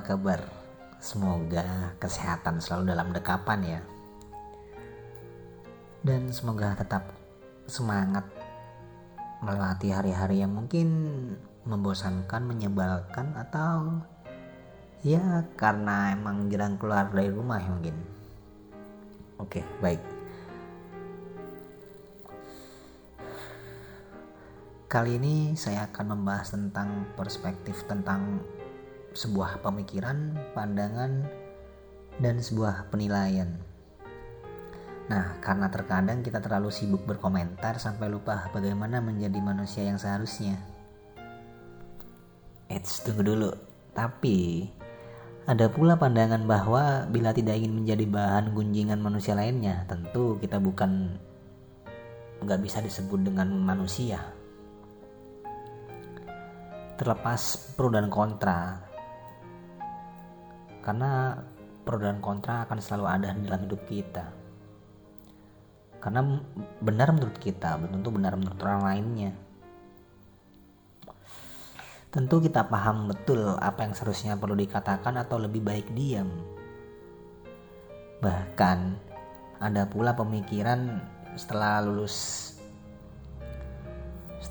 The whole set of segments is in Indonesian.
kabar? Semoga kesehatan selalu dalam dekapan ya. Dan semoga tetap semangat melewati hari-hari yang mungkin membosankan, menyebalkan atau ya karena emang jarang keluar dari rumah ya mungkin. Oke, baik. Kali ini saya akan membahas tentang perspektif tentang sebuah pemikiran, pandangan, dan sebuah penilaian. Nah, karena terkadang kita terlalu sibuk berkomentar sampai lupa bagaimana menjadi manusia yang seharusnya. Eits, tunggu dulu. Tapi, ada pula pandangan bahwa bila tidak ingin menjadi bahan gunjingan manusia lainnya, tentu kita bukan nggak bisa disebut dengan manusia. Terlepas pro dan kontra, karena pro dan kontra akan selalu ada dalam hidup kita. Karena benar menurut kita belum tentu benar menurut orang lainnya. Tentu kita paham betul apa yang seharusnya perlu dikatakan atau lebih baik diam. Bahkan ada pula pemikiran setelah lulus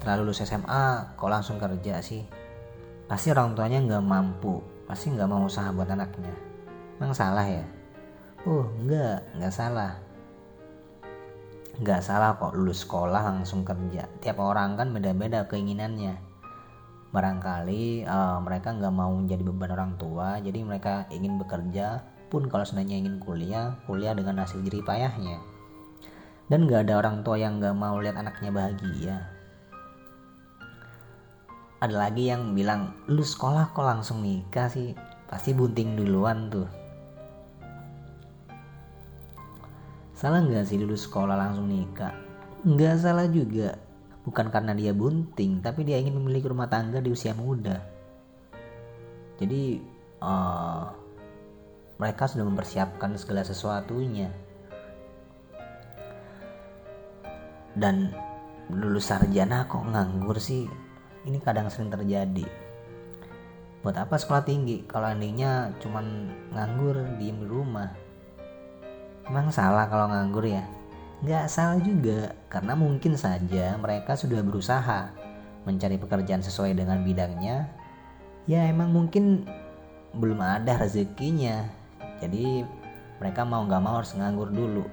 setelah lulus SMA kok langsung kerja sih? Pasti orang tuanya nggak mampu pasti nggak mau usaha buat anaknya. Emang salah ya? Oh enggak nggak salah. Nggak salah kok lulus sekolah langsung kerja. Tiap orang kan beda-beda keinginannya. Barangkali uh, mereka nggak mau menjadi beban orang tua jadi mereka ingin bekerja. Pun kalau seandainya ingin kuliah kuliah dengan hasil jerih payahnya. Dan nggak ada orang tua yang nggak mau lihat anaknya bahagia ada lagi yang bilang lu sekolah kok langsung nikah sih? Pasti bunting duluan tuh. Salah nggak sih lulus sekolah langsung nikah? Nggak salah juga. Bukan karena dia bunting tapi dia ingin memiliki rumah tangga di usia muda. Jadi uh, mereka sudah mempersiapkan segala sesuatunya. Dan lulus sarjana kok nganggur sih ini kadang sering terjadi. Buat apa sekolah tinggi? Kalau andainya cuman nganggur diem di rumah. Emang salah kalau nganggur ya? Nggak salah juga karena mungkin saja mereka sudah berusaha mencari pekerjaan sesuai dengan bidangnya. Ya emang mungkin belum ada rezekinya. Jadi mereka mau nggak mau harus nganggur dulu.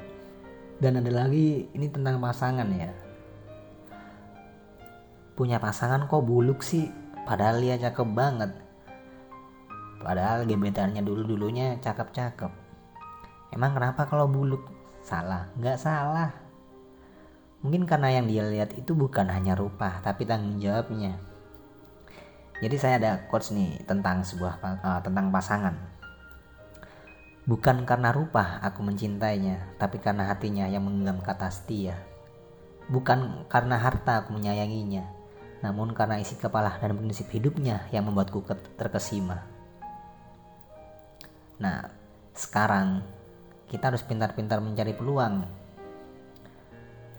Dan ada lagi ini tentang pasangan ya punya pasangan kok buluk sih. Padahal dia cakep banget. Padahal gebetannya dulu dulunya cakep cakep emang kenapa kalau buluk? Salah. Nggak salah. Mungkin karena yang dia lihat itu bukan hanya rupa tapi tanggung jawabnya. Jadi saya ada quotes nih tentang sebuah uh, tentang pasangan. Bukan karena rupa aku mencintainya tapi karena hatinya yang menggenggam kata setia. Bukan karena harta aku menyayanginya namun karena isi kepala dan prinsip hidupnya yang membuatku terkesima. Nah, sekarang kita harus pintar-pintar mencari peluang,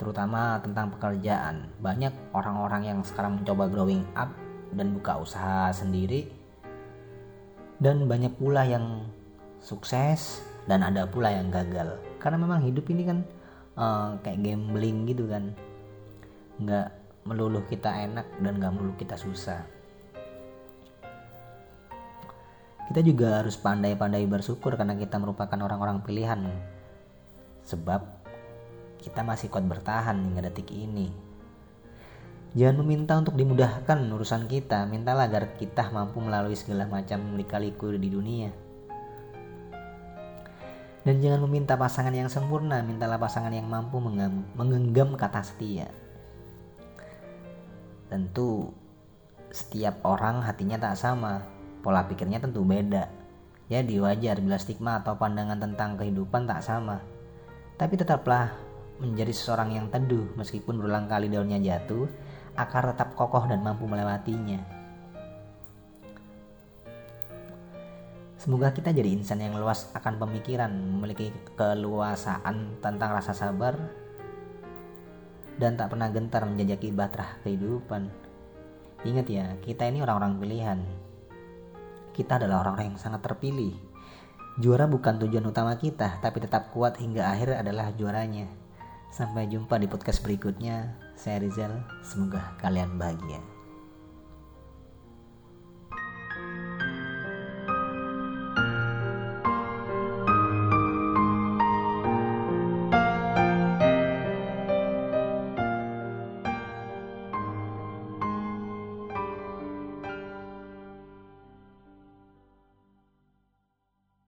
terutama tentang pekerjaan. Banyak orang-orang yang sekarang mencoba growing up dan buka usaha sendiri, dan banyak pula yang sukses dan ada pula yang gagal. Karena memang hidup ini kan uh, kayak gambling gitu kan, nggak meluluh kita enak dan gak meluluh kita susah. Kita juga harus pandai-pandai bersyukur karena kita merupakan orang-orang pilihan. Sebab kita masih kuat bertahan hingga detik ini. Jangan meminta untuk dimudahkan urusan kita, mintalah agar kita mampu melalui segala macam lika-liku di dunia. Dan jangan meminta pasangan yang sempurna, mintalah pasangan yang mampu menggenggam kata setia. Tentu setiap orang hatinya tak sama, pola pikirnya tentu beda. Jadi wajar bila stigma atau pandangan tentang kehidupan tak sama. Tapi tetaplah menjadi seseorang yang teduh meskipun berulang kali daunnya jatuh, akar tetap kokoh dan mampu melewatinya. Semoga kita jadi insan yang luas akan pemikiran, memiliki keluasaan tentang rasa sabar, dan tak pernah gentar menjajaki batrah kehidupan. Ingat ya, kita ini orang-orang pilihan. kita adalah orang-orang yang sangat terpilih. Juara bukan tujuan utama kita, tapi tetap kuat hingga akhir adalah juaranya. Sampai jumpa di podcast berikutnya. Saya Rizal, semoga kalian bahagia.